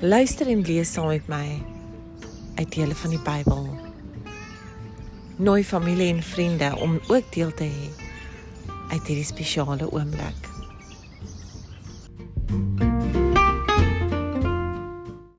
Luister en lees saam met my uit dele van die Bybel. Nooi familie en vriende om ook deel te hê uit hierdie spesiale oomblik.